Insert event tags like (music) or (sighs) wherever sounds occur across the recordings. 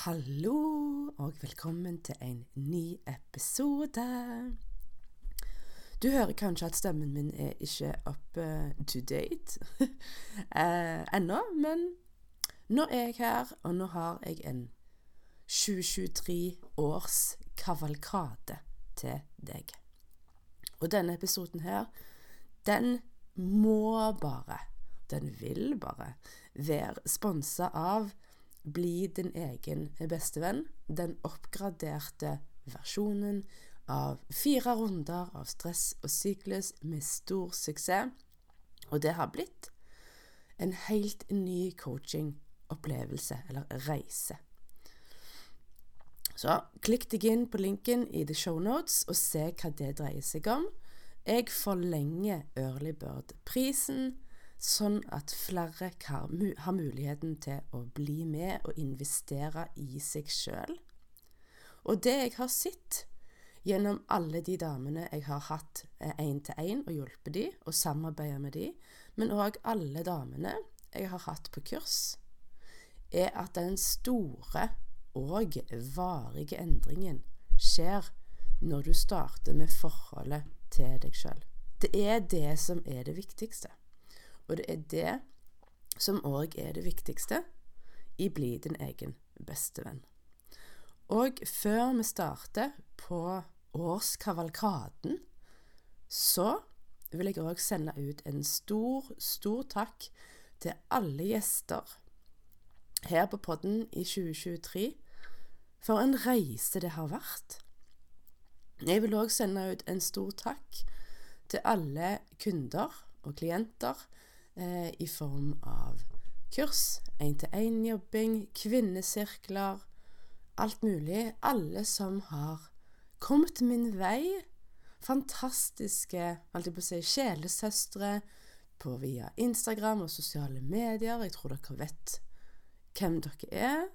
Hallo, og velkommen til en ny episode. Du hører kanskje at stemmen min er ikke up to date (laughs) eh, ennå, men nå er jeg her, og nå har jeg en 2023 års kavalkade til deg. Og denne episoden her, den må bare, den vil bare, være sponsa av bli din egen bestevenn. Den oppgraderte versjonen av fire runder av stress og syklus med stor suksess. Og det har blitt en helt ny coaching-opplevelse, eller reise. Så klikk deg inn på linken i the show notes og se hva det dreier seg om. Jeg forlenger Early Bird-prisen sånn at flere har muligheten til å bli med og investere i seg sjøl. Og det jeg har sett gjennom alle de damene jeg har hatt én-til-én og hjulpet de, og samarbeidet med de, men òg alle damene jeg har hatt på kurs, er at den store og varige endringen skjer når du starter med forholdet til deg sjøl. Det er det som er det viktigste. Og det er det som òg er det viktigste i Bli din egen bestevenn. Og før vi starter på årskavalkaden, så vil jeg òg sende ut en stor, stor takk til alle gjester her på podden i 2023 for en reise det har vært. Jeg vil òg sende ut en stor takk til alle kunder og klienter eh, i form av kurs, én-til-én-jobbing, kvinnesirkler, alt mulig. Alle som har kommet min vei. Fantastiske holdt på å si, sjelesøstre på via Instagram og sosiale medier. Jeg tror dere vet hvem dere er.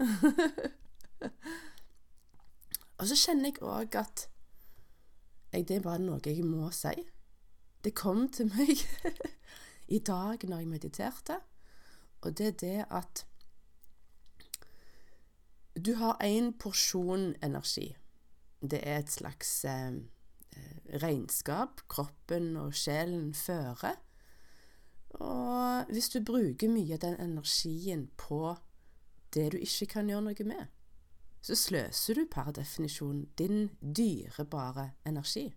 (laughs) og så kjenner jeg òg at jeg, det er bare noe jeg må si. Det kom til meg (laughs) i dag når jeg mediterte, og det er det at du har én porsjon energi. Det er et slags eh, regnskap kroppen og sjelen fører. Og hvis du bruker mye av den energien på det du ikke kan gjøre noe med, så sløser du per definisjon din dyrebare energi.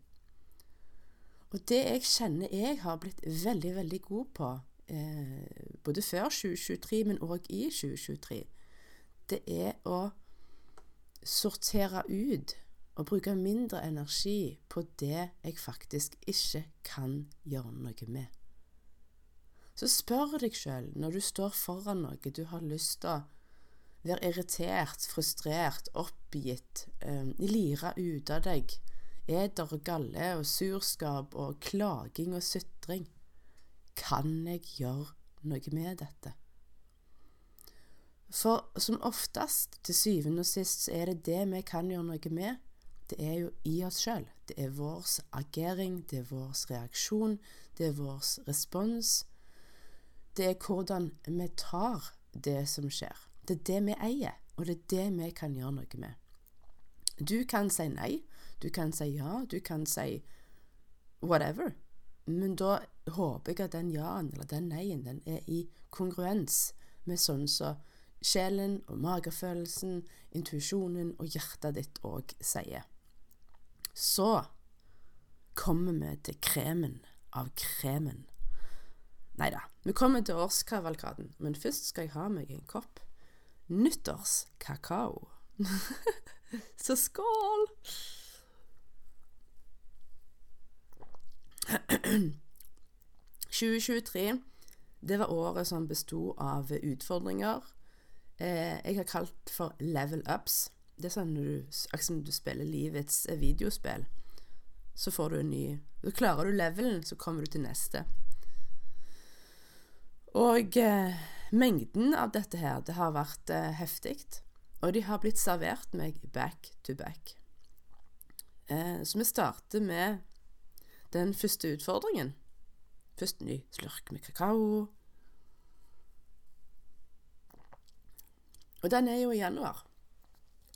Og det jeg kjenner jeg har blitt veldig, veldig god på, eh, både før 2023, men òg i 2023, det er å sortere ut og bruke mindre energi på det jeg faktisk ikke kan gjøre noe med. Så spør deg sjøl, når du står foran noe du har lyst til å være irritert, frustrert, oppgitt, eh, lire ut av deg, eder og galle og surskap og klaging og sutring. Kan jeg gjøre noe med dette? For som oftest, til syvende og sist, så er det det vi kan gjøre noe med. Det er jo i oss sjøl. Det er vår agering, det er vår reaksjon, det er vår respons. Det er hvordan vi tar det som skjer. Det er det vi eier, og det er det vi kan gjøre noe med. Du kan si nei, du kan si ja, du kan si whatever. Men da håper jeg at den ja-en eller den nei-en den er i kongruens med sånn som så sjelen og magefølelsen, intuisjonen og hjertet ditt òg sier. Så kommer vi til kremen av kremen. Nei da, vi kommer til årskavalkaden, men først skal jeg ha meg en kopp nyttårskakao. (laughs) Så skål! (clears throat) 2023, det var året som besto av utfordringer, eh, jeg har kalt for level ups. Det er sånn du, akkurat du spiller livets eh, videospill, så får du en ny Så klarer du levelen, så kommer du til neste. Og eh, mengden av dette her, det har vært eh, heftig. Og de har blitt servert meg back to back. Eh, så vi starter med den første utfordringen. Først ny slurk med kakao. Og den er jo i januar.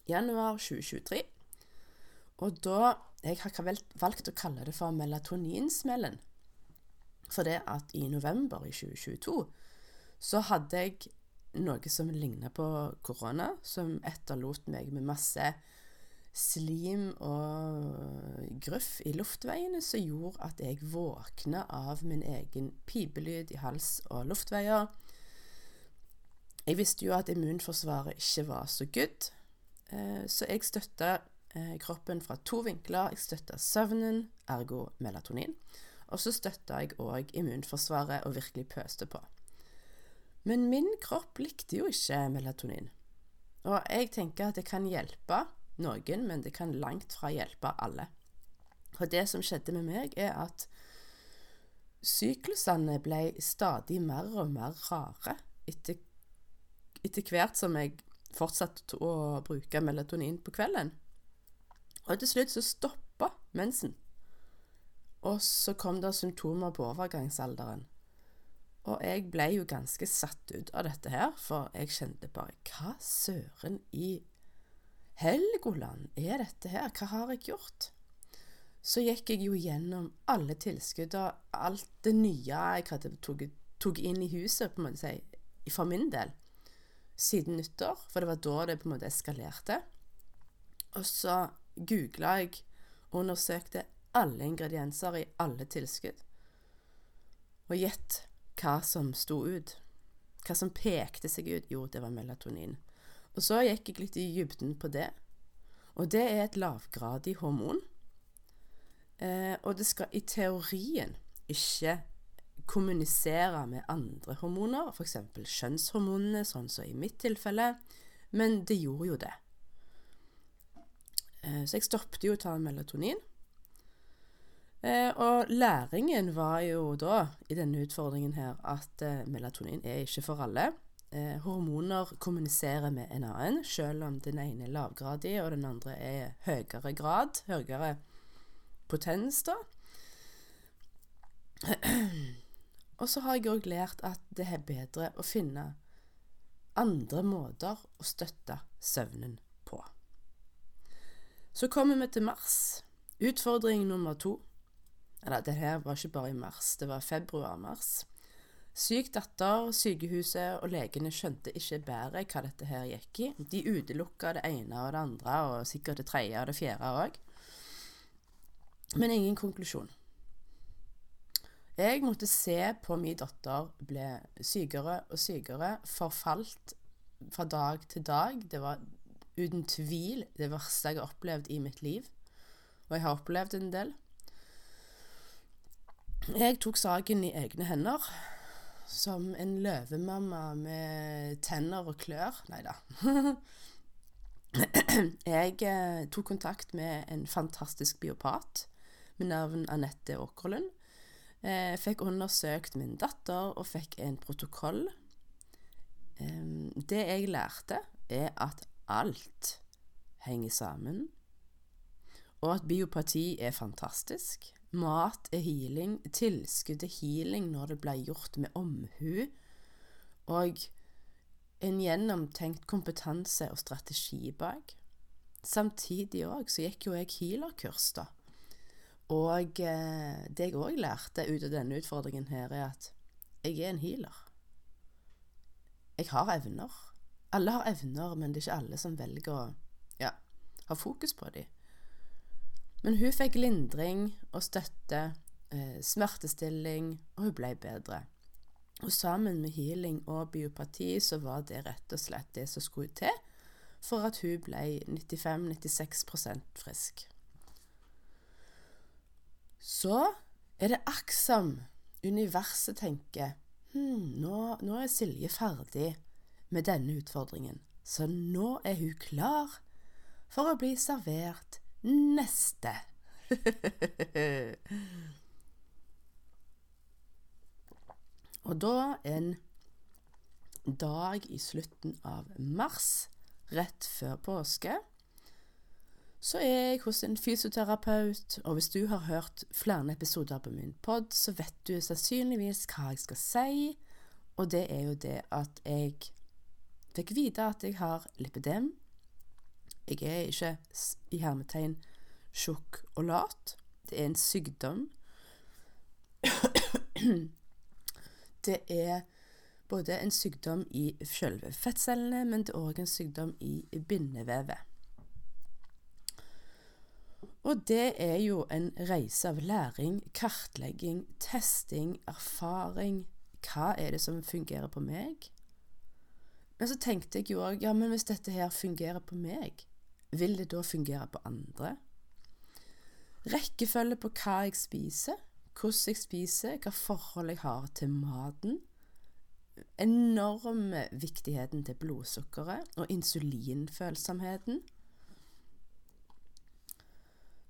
Januar 2023. Og da Jeg har valgt å kalle det for melatoninsmellen. For det at i november i 2022 så hadde jeg noe som ligna på korona, som etterlot meg med masse slim og gruff i luftveiene som gjorde at jeg våkna av min egen pipelyd i hals og luftveier. Jeg visste jo at immunforsvaret ikke var så good, eh, så jeg støtta eh, kroppen fra to vinkler. Jeg støtta søvnen, ergo melatonin. Og så støtta jeg òg immunforsvaret og virkelig pøste på. Men min kropp likte jo ikke melatonin. Og jeg tenker at det kan hjelpe noen, men det kan langt fra hjelpe alle. Og det som skjedde med meg, er at syklusene ble stadig mer og mer rare etter, etter hvert som jeg fortsatte å bruke melatonin på kvelden. Og til slutt så stoppa mensen. Og så kom det symptomer på overgangsalderen. Og jeg ble jo ganske satt ut av dette her, for jeg kjente bare Hva søren i Helgoland er dette her? Hva har jeg gjort? Så gikk jeg jo gjennom alle tilskuddene, alt det nye jeg hadde tok inn i huset, på en måte for min del, siden nyttår, for det var da det på en måte eskalerte. Og så googla jeg og undersøkte alle ingredienser i alle tilskudd. Og gjett hva som sto ut. Hva som pekte seg ut. Jo, det var melatonin. Og så gikk jeg litt i dybden på det. Og det er et lavgradig hormon. Eh, og det skal i teorien ikke kommunisere med andre hormoner, f.eks. kjønnshormonene, sånn som i mitt tilfelle, men det gjorde jo det. Eh, så jeg stoppet jo å ta melatonin. Eh, og læringen var jo da, i denne utfordringen her, at eh, melatonin er ikke for alle eh, hormoner kommuniserer med en annen, selv om den ene er lavgradig og den andre er høyere grad, høyere potens, da. (clears throat) Og så har jeg òg lært at det er bedre å finne andre måter å støtte søvnen på. Så kommer vi til mars. Utfordring nummer to. Eller, det her var ikke bare i mars, det var februar-mars. Syk datter, sykehuset og legene skjønte ikke bedre hva dette her gikk i. De utelukka det ene og det andre, og sikkert det tredje og det fjerde òg. Men ingen konklusjon. Jeg måtte se på min datter ble sykere og sykere, forfalt fra dag til dag. Det var uten tvil det verste jeg har opplevd i mitt liv. Og jeg har opplevd en del. Jeg tok saken i egne hender som en løvemamma med tenner og klør. Nei da. (clears throat) jeg eh, tok kontakt med en fantastisk biopat med navn Anette Åkerlund. Eh, fikk undersøkt min datter og fikk en protokoll. Eh, det jeg lærte, er at alt henger sammen, og at biopati er fantastisk. Mat er healing. Tilskudd er healing når det ble gjort med omhu. Og en gjennomtenkt kompetanse og strategi bak. Samtidig òg så gikk jo jeg healerkurs, da. Og eh, det jeg òg lærte ut av denne utfordringen her, er at jeg er en healer. Jeg har evner. Alle har evner, men det er ikke alle som velger å ja, ha fokus på dem. Men hun fikk lindring og støtte, eh, smertestilling, og hun ble bedre. Og sammen med healing og biopati så var det rett og slett det som skulle til for at hun ble 95-96% frisk. Så er det akk universet tenker hm, nå, nå er Silje ferdig med denne utfordringen, så nå er hun klar for å bli servert neste. Og da en dag i slutten av mars, rett før påske, så er jeg hos en fysioterapeut, og hvis du har hørt flere episoder på min pod, så vet du sannsynligvis hva jeg skal si, og det er jo det at jeg fikk vite at jeg har lipidem. Jeg er ikke i hermetegn tjukk og lat. Det er en sykdom. (clears throat) Det er både en sykdom i selve fettcellene, men det er òg en sykdom i bindevevet. Og det er jo en reise av læring, kartlegging, testing, erfaring. Hva er det som fungerer på meg? Men så tenkte jeg jo òg ja, men hvis dette her fungerer på meg, vil det da fungere på andre? Rekkefølge på hva jeg spiser, hvordan jeg spiser, hva forhold jeg har til maten. Enorme viktigheten til blodsukkeret og insulinfølsomheten.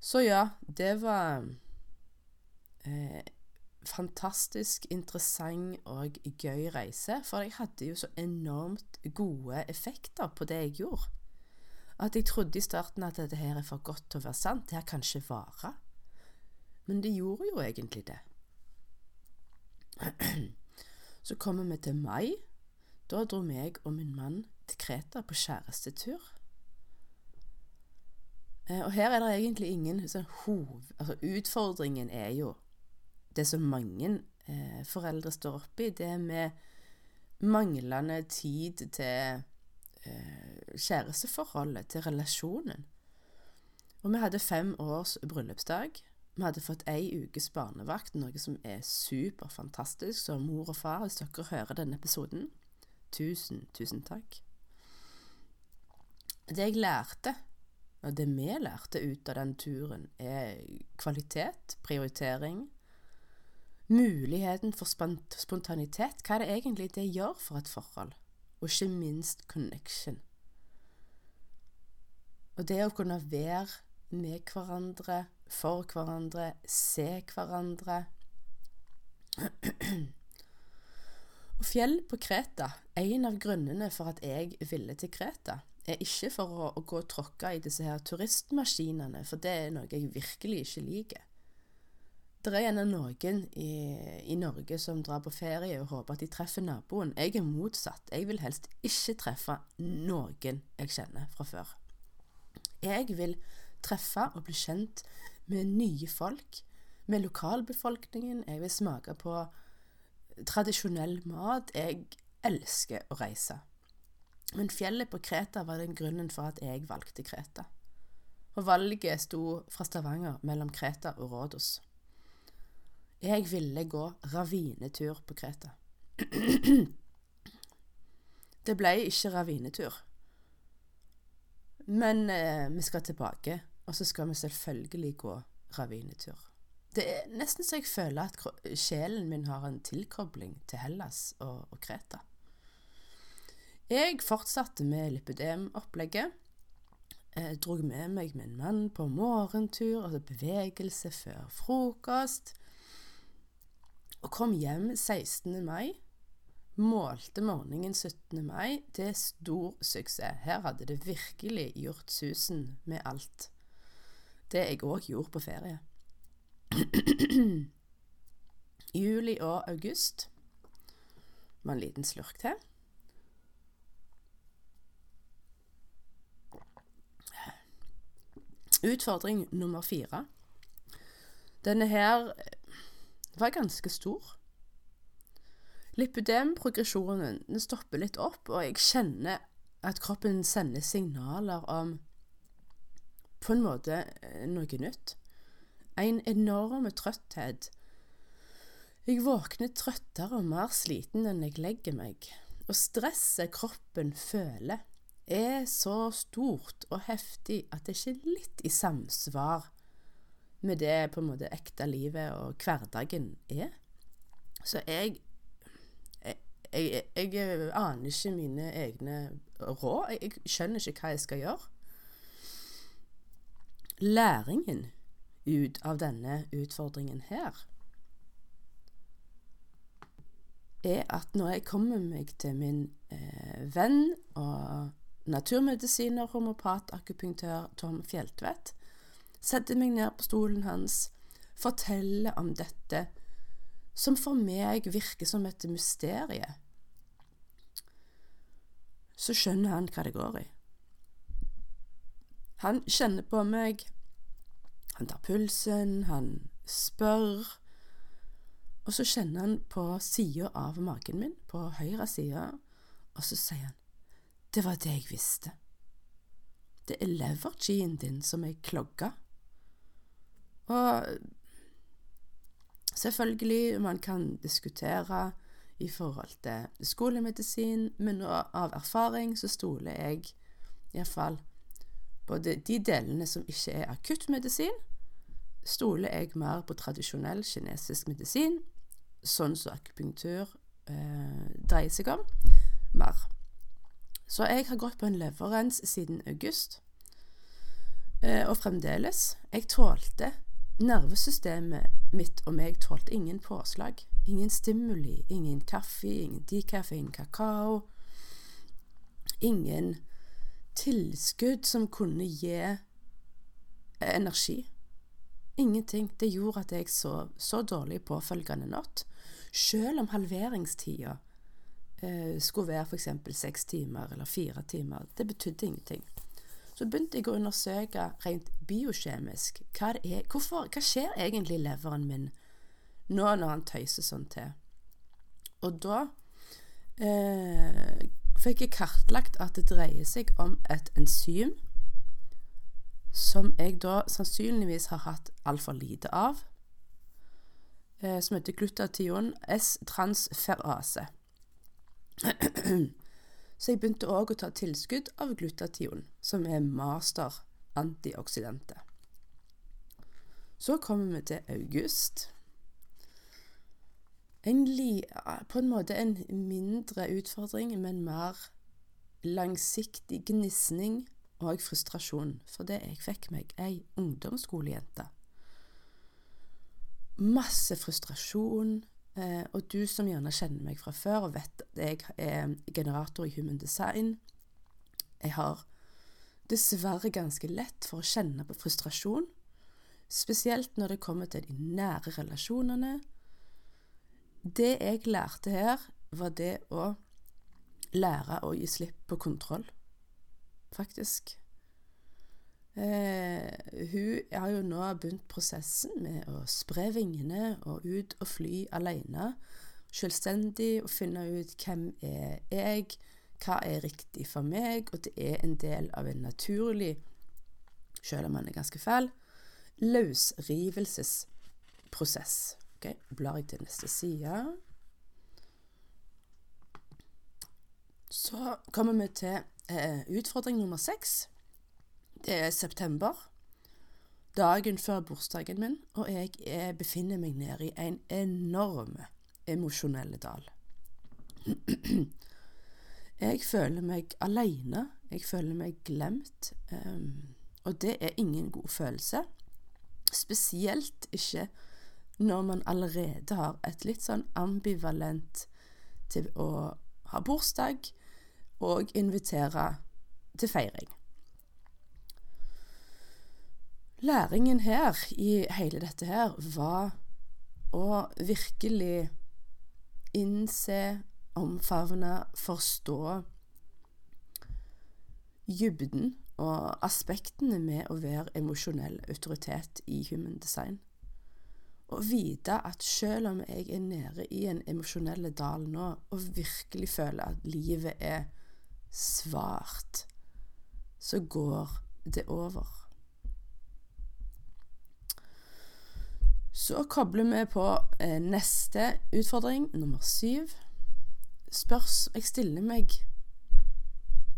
Så ja, det var eh, fantastisk interessant og gøy reise, for jeg hadde jo så enormt gode effekter på det jeg gjorde. At jeg trodde i starten at dette her er for godt til å være sant, det her kan ikke vare. Men det gjorde jo egentlig det. (clears throat) Så kommer vi til mai. Da dro meg og min mann til Kreta på kjærestetur. Eh, og her er det egentlig ingen sånn hov... Altså utfordringen er jo det som mange eh, foreldre står oppi, det med manglende tid til kjæresteforholdet, til relasjonen. Og vi hadde fem års bryllupsdag. Vi hadde fått ei ukes barnevakt, noe som er superfantastisk. Så mor og far, hvis dere hører denne episoden, tusen, tusen takk. Det jeg lærte og det vi lærte ut av den turen, er kvalitet, prioritering, muligheten for spontanitet. Hva er det egentlig det gjør for et forhold? Og ikke minst connection. Og det å kunne være med hverandre, for hverandre, se hverandre Og fjell på Kreta, en av grunnene for at jeg ville til Kreta, er ikke for å, å gå og tråkke i disse her turistmaskinene, for det er noe jeg virkelig ikke liker. Det er gjerne noen i, i, Norge som drar på ferie og håper at de treffer naboen. Jeg er motsatt. Jeg vil helst ikke treffe noen jeg kjenner fra før. Jeg vil treffe og bli kjent med nye folk, med lokalbefolkningen. Jeg vil smake på tradisjonell mat. Jeg elsker å reise. Men fjellet på Kreta var den grunnen for at jeg valgte Kreta. Og valget sto fra Stavanger mellom Kreta og Rådos. Jeg ville gå ravinetur på Kreta. Det ble ikke ravinetur. Men eh, vi skal tilbake, og så skal vi selvfølgelig gå ravinetur. Det er nesten så jeg føler at sjelen min har en tilkobling til Hellas og, og Kreta. Jeg fortsatte med lipidemopplegget. Jeg dro med meg min mann på morgentur, altså bevegelse før frokost. Og kom hjem 16. mai. Målte morgenen 17. mai til stor suksess. Her hadde det virkelig gjort susen med alt. Det jeg òg gjorde på ferie. (clears throat) Juli og august var en liten slurk til. Utfordring nummer fire. Denne her var ganske stor. Lipødem-progresjonen stopper litt opp, og jeg kjenner at kroppen sender signaler om på en måte eh, noe nytt. En enorm trøtthet. Jeg våkner trøttere og mer sliten enn jeg legger meg, og stresset kroppen føler er så stort og heftig at det ikke er litt i samsvar med det på en måte ekte livet og hverdagen er. Så jeg, jeg, jeg, jeg, aner ikke mine egne råd. Jeg, jeg skjønner ikke hva jeg skal gjøre. Læringen ut av denne utfordringen her er at når jeg kommer meg til min eh, venn og naturmedisiner, homopat, akupunktør Tom Fjelltvedt, setter meg ned på stolen hans, fortelle om dette som for meg virker som et mysterium, så skjønner han hva det går i. Han kjenner på meg, han tar pulsen, han spør, og så kjenner han på sida av magen min, på høyre side, og så sier han det var det jeg visste. Det er levergien din som er klogga. Og selvfølgelig, man kan diskutere i forhold til skolemedisin, men av erfaring så stoler jeg iallfall på de, de delene som ikke er akuttmedisin, stoler jeg mer på tradisjonell kinesisk medisin, sånn som akupunktur eh, dreier seg om, mer. Så jeg har gått på en leverrens siden august, eh, og fremdeles. Jeg tålte Nervesystemet mitt og meg tålte ingen påslag. Ingen stimuli, ingen kaffe, ingen decaf, ingen kakao. Ingen tilskudd som kunne gi energi. Ingenting. Det gjorde at jeg sov så dårlig påfølgende natt. Selv om halveringstida eh, skulle være f.eks. seks timer eller fire timer. Det betydde ingenting. Så begynte jeg å undersøke rent biokjemisk hva, er, hvorfor, hva skjer egentlig i leveren min nå når han tøyser sånn til. Og da eh, fikk jeg kartlagt at det dreier seg om et enzym som jeg da sannsynligvis har hatt altfor lite av, eh, som heter glutation S-transferase. Så jeg begynte òg å ta tilskudd av glutation, som er master antioksidante. Så kommer vi til august. En li, på en måte en mindre utfordring, men mer langsiktig gnisning og frustrasjon fordi jeg fikk meg ei ungdomsskolejente. Masse frustrasjon, eh, og du som gjerne kjenner meg fra før og vet at jeg er generator i Human Design Jeg har dessverre ganske lett for å kjenne på frustrasjon, spesielt når det kommer til de nære relasjonene. Det jeg lærte her, var det å lære å gi slipp på kontroll faktisk. Eh, hun har jo nå begynt prosessen med å spre vingene og ut og fly alene. Selvstendig og finne ut hvem er jeg, hva er riktig for meg, og det er en del av en naturlig, selv om han er ganske fæl, løsrivelsesprosess. Ok, Blar jeg til neste side. Så kommer vi til eh, utfordring nummer seks. Det er september. Dagen før bursdagen min, og jeg er, befinner meg nede i en enorm emosjonell dal. Jeg føler meg alene, Jeg føler meg glemt. Um, og det er ingen god følelse. Spesielt ikke når man allerede har et litt sånn ambivalent til å ha bursdag, og invitere til feiring. Læringen her i hele dette her var å virkelig innse, omfavne, forstå dybden og aspektene med å være emosjonell autoritet i human design. Å vite at selv om jeg er nede i en emosjonell dal nå, og virkelig føler at livet er svart, så går det over. Så kobler vi på eh, neste utfordring, nummer syv. Spørs Jeg stiller meg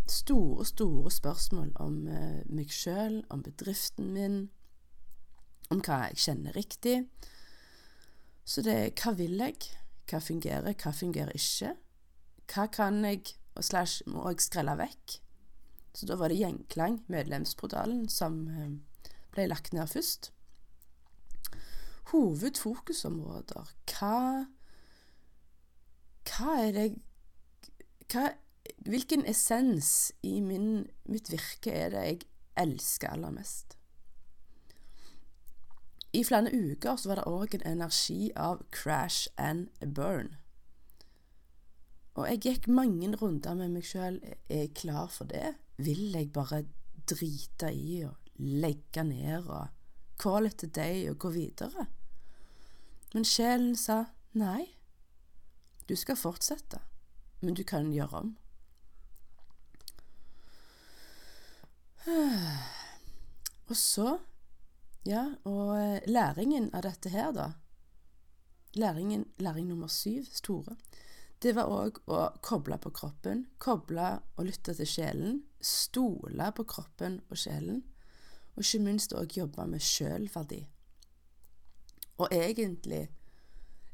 store, store spørsmål om eh, meg sjøl, om bedriften min, om hva jeg kjenner riktig. Så det er hva vil jeg? Hva fungerer, hva fungerer ikke? hva kan jeg og slash må jeg skrelle vekk? Så da var det Gjengklang, medlemsportalen, som eh, ble lagt ned først. Hovedfokusområder. Hva Hva er det hva, Hvilken essens i min, mitt virke er det jeg elsker aller mest? I flere uker så var det òg en energi av crash and burn. Og jeg gikk mange runder med meg sjøl. Er jeg klar for det? Vil jeg bare drite i og legge ned og call it a day og gå videre? Men sjelen sa nei. Du skal fortsette, men du kan gjøre om. (sighs) Og så Ja, og eh, læringen av dette her, da Læringen, Læring nummer syv, store det var òg å koble på kroppen, koble og lytte til sjelen, stole på kroppen og sjelen, og ikke minst òg jobbe med sjølverdi. Og egentlig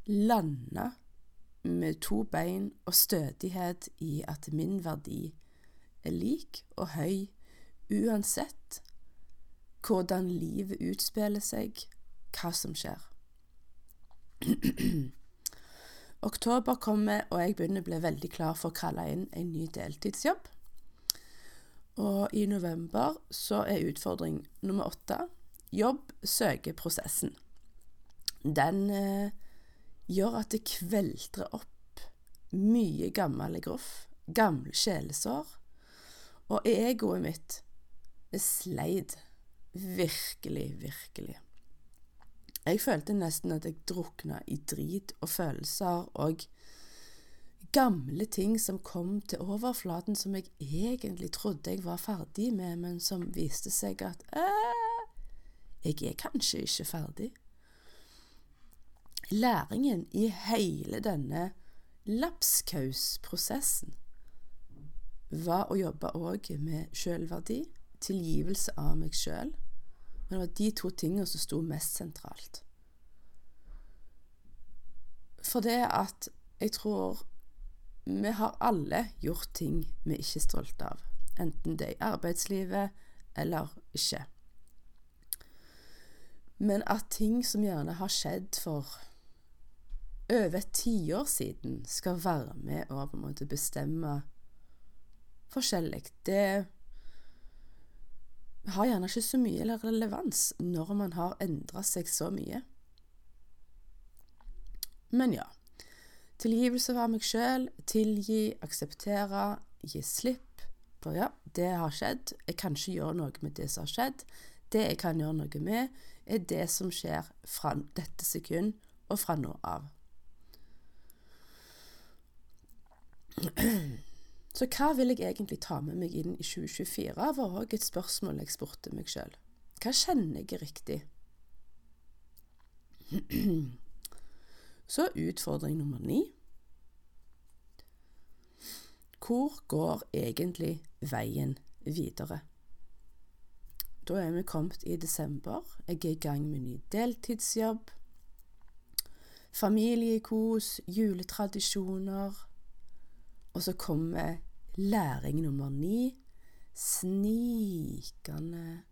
lande med to bein og stødighet i at min verdi er lik og høy uansett hvordan livet utspiller seg, hva som skjer. (clears throat) Oktober kommer, og jeg begynner å bli veldig klar for å kalle inn en ny deltidsjobb. Og i november så er utfordring nummer åtte jobb-søkeprosessen. Den eh, gjør at det kveltrer opp mye gammel gruff, gamle sjelesår, og egoet mitt er sleid. Virkelig, virkelig. Jeg følte nesten at jeg drukna i drit og følelser og gamle ting som kom til overflaten som jeg egentlig trodde jeg var ferdig med, men som viste seg at jeg er kanskje ikke ferdig. Læringen i hele denne lapskausprosessen var å jobbe òg med sjølverdi, tilgivelse av meg sjøl. Men det var de to tingene som sto mest sentralt. For det at jeg tror vi har alle gjort ting vi ikke er stolte av, enten det er i arbeidslivet eller ikke. Men at ting som gjerne har skjedd for over et tiår siden, skal være med og på en måte bestemme forskjellig, det har gjerne ikke så mye relevans når man har endra seg så mye. Men ja. Tilgivelse av meg sjøl, tilgi, akseptere, gi slipp. For ja, det har skjedd. Jeg kan ikke gjøre noe med det som har skjedd. Det jeg kan gjøre noe med, er det som skjer fra dette sekund og fra nå av. (clears throat) Så hva vil jeg egentlig ta med meg inn i 2024, var òg et spørsmål jeg spurte meg sjøl. Hva kjenner jeg riktig? (clears throat) Så utfordring nummer ni. Hvor går egentlig veien videre? Da er vi kommet i desember. Jeg er i gang med ny deltidsjobb. Familiekos, juletradisjoner og så kommer læring nummer ni. Snikende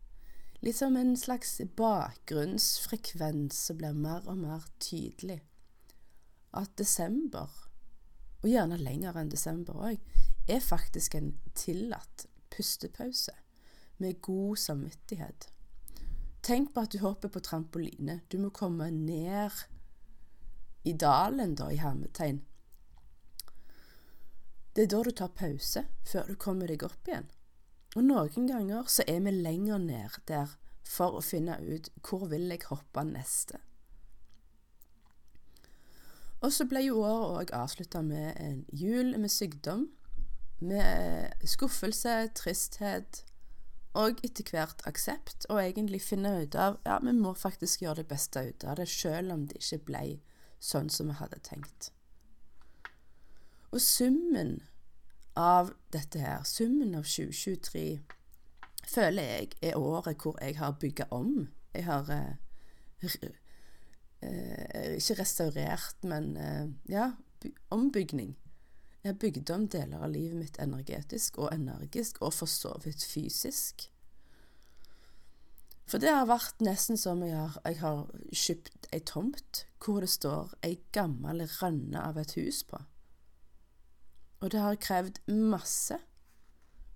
Litt som en slags bakgrunnsfrekvens som blir mer og mer tydelig. At desember, og gjerne lenger enn desember òg, er faktisk en tillatt pustepause med god samvittighet. Tenk på at du hopper på trampoline. Du må komme ned i dalen, da, i hermetegn, det er da du tar pause, før du kommer deg opp igjen. Og noen ganger så er vi lenger ned der for å finne ut hvor vil jeg hoppe neste. Og så ble jo året òg avslutta med en jul med sykdom, med skuffelse, tristhet og etter hvert aksept, og egentlig finne ut av ja, vi må faktisk gjøre det beste ut av det, selv om det ikke ble sånn som vi hadde tenkt. Og summen av dette her, summen av 2023, føler jeg er året hvor jeg har bygga om. Jeg har eh, eh, ikke restaurert, men eh, ja, ombygning. Jeg har bygd om deler av livet mitt energetisk og energisk, og for så vidt fysisk. For det har vært nesten som jeg har, jeg har kjøpt ei tomt hvor det står ei gammel rønne av et hus på. Og det har krevd masse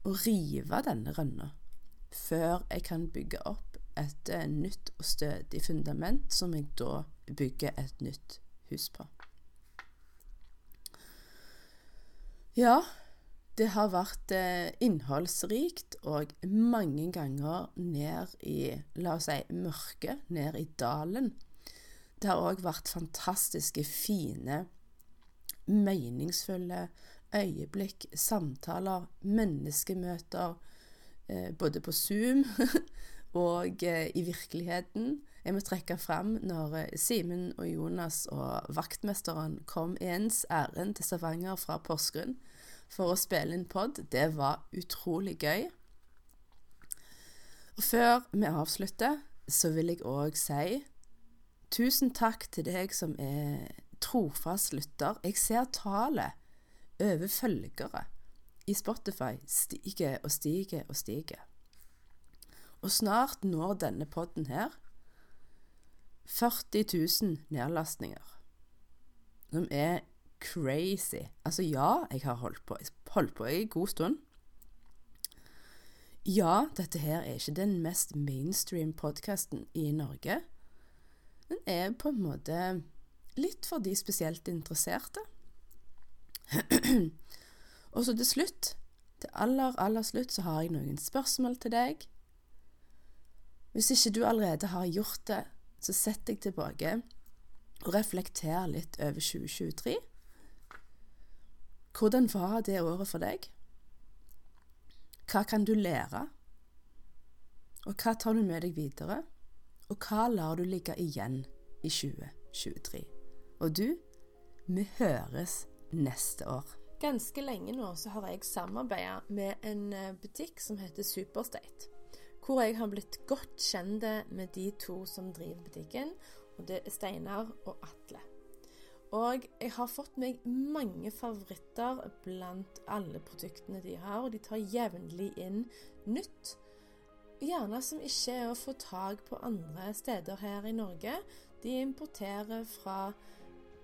å rive denne rønna før jeg kan bygge opp et eh, nytt og stødig fundament som jeg da bygger et nytt hus på. Ja, det har vært eh, innholdsrikt og mange ganger ned i, la oss si, mørket, ned i dalen. Det har òg vært fantastiske, fine, meningsfulle øyeblikk, samtaler, menneskemøter, eh, både på Zoom (laughs) og eh, i virkeligheten. Jeg må trekke fram når eh, Simen og Jonas og vaktmesteren kom ens ærend til Stavanger fra Porsgrunn for å spille inn pod. Det var utrolig gøy. Og før vi avslutter, så vil jeg òg si tusen takk til deg som er trofast lytter. Jeg ser tallet over følgere i Spotify stiger og stiger og stiger. Og snart når denne podden her 40 000 nedlastninger. Som er crazy. Altså, ja, jeg har holdt på, holdt på i god stund. Ja, dette her er ikke den mest mainstream podkasten i Norge. Den er på en måte litt for de spesielt interesserte. (clears throat) Og så til slutt, til aller, aller slutt, så har jeg noen spørsmål til deg. Hvis ikke du allerede har gjort det, så sett deg tilbake og reflekter litt over 2023. Hvordan var det året for deg? Hva kan du lære? Og hva tar du med deg videre? Og hva lar du ligge igjen i 2023? Og du, vi høres neste år. Ganske lenge nå så har jeg samarbeida med en eh, butikk som heter Superstate. Hvor jeg har blitt godt kjent med de to som driver butikken. Og det er Steinar og Atle. Og jeg har fått meg mange favoritter blant alle produktene de har, og de tar jevnlig inn nytt. Gjerne som ikke er å få tak på andre steder her i Norge. De importerer fra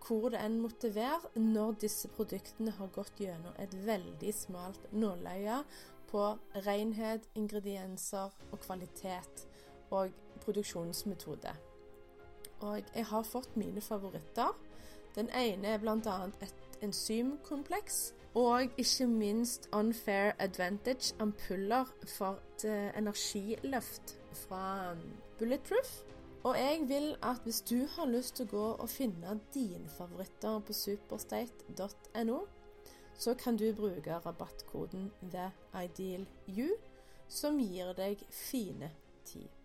hvor det enn måtte være, når disse produktene har gått gjennom et veldig smalt nåløye på renhet, ingredienser og kvalitet og produksjonsmetode. Og jeg har fått mine favoritter. Den ene er bl.a. et enzymkompleks. Og ikke minst Unfair Advantage ampuller for et eh, energiløft fra um, Bulletproof. Og jeg vil at hvis du har lyst til å gå og finne dine favoritter på superstate.no, så kan du bruke rabattkoden THEIDEALYOU, som gir deg fine 10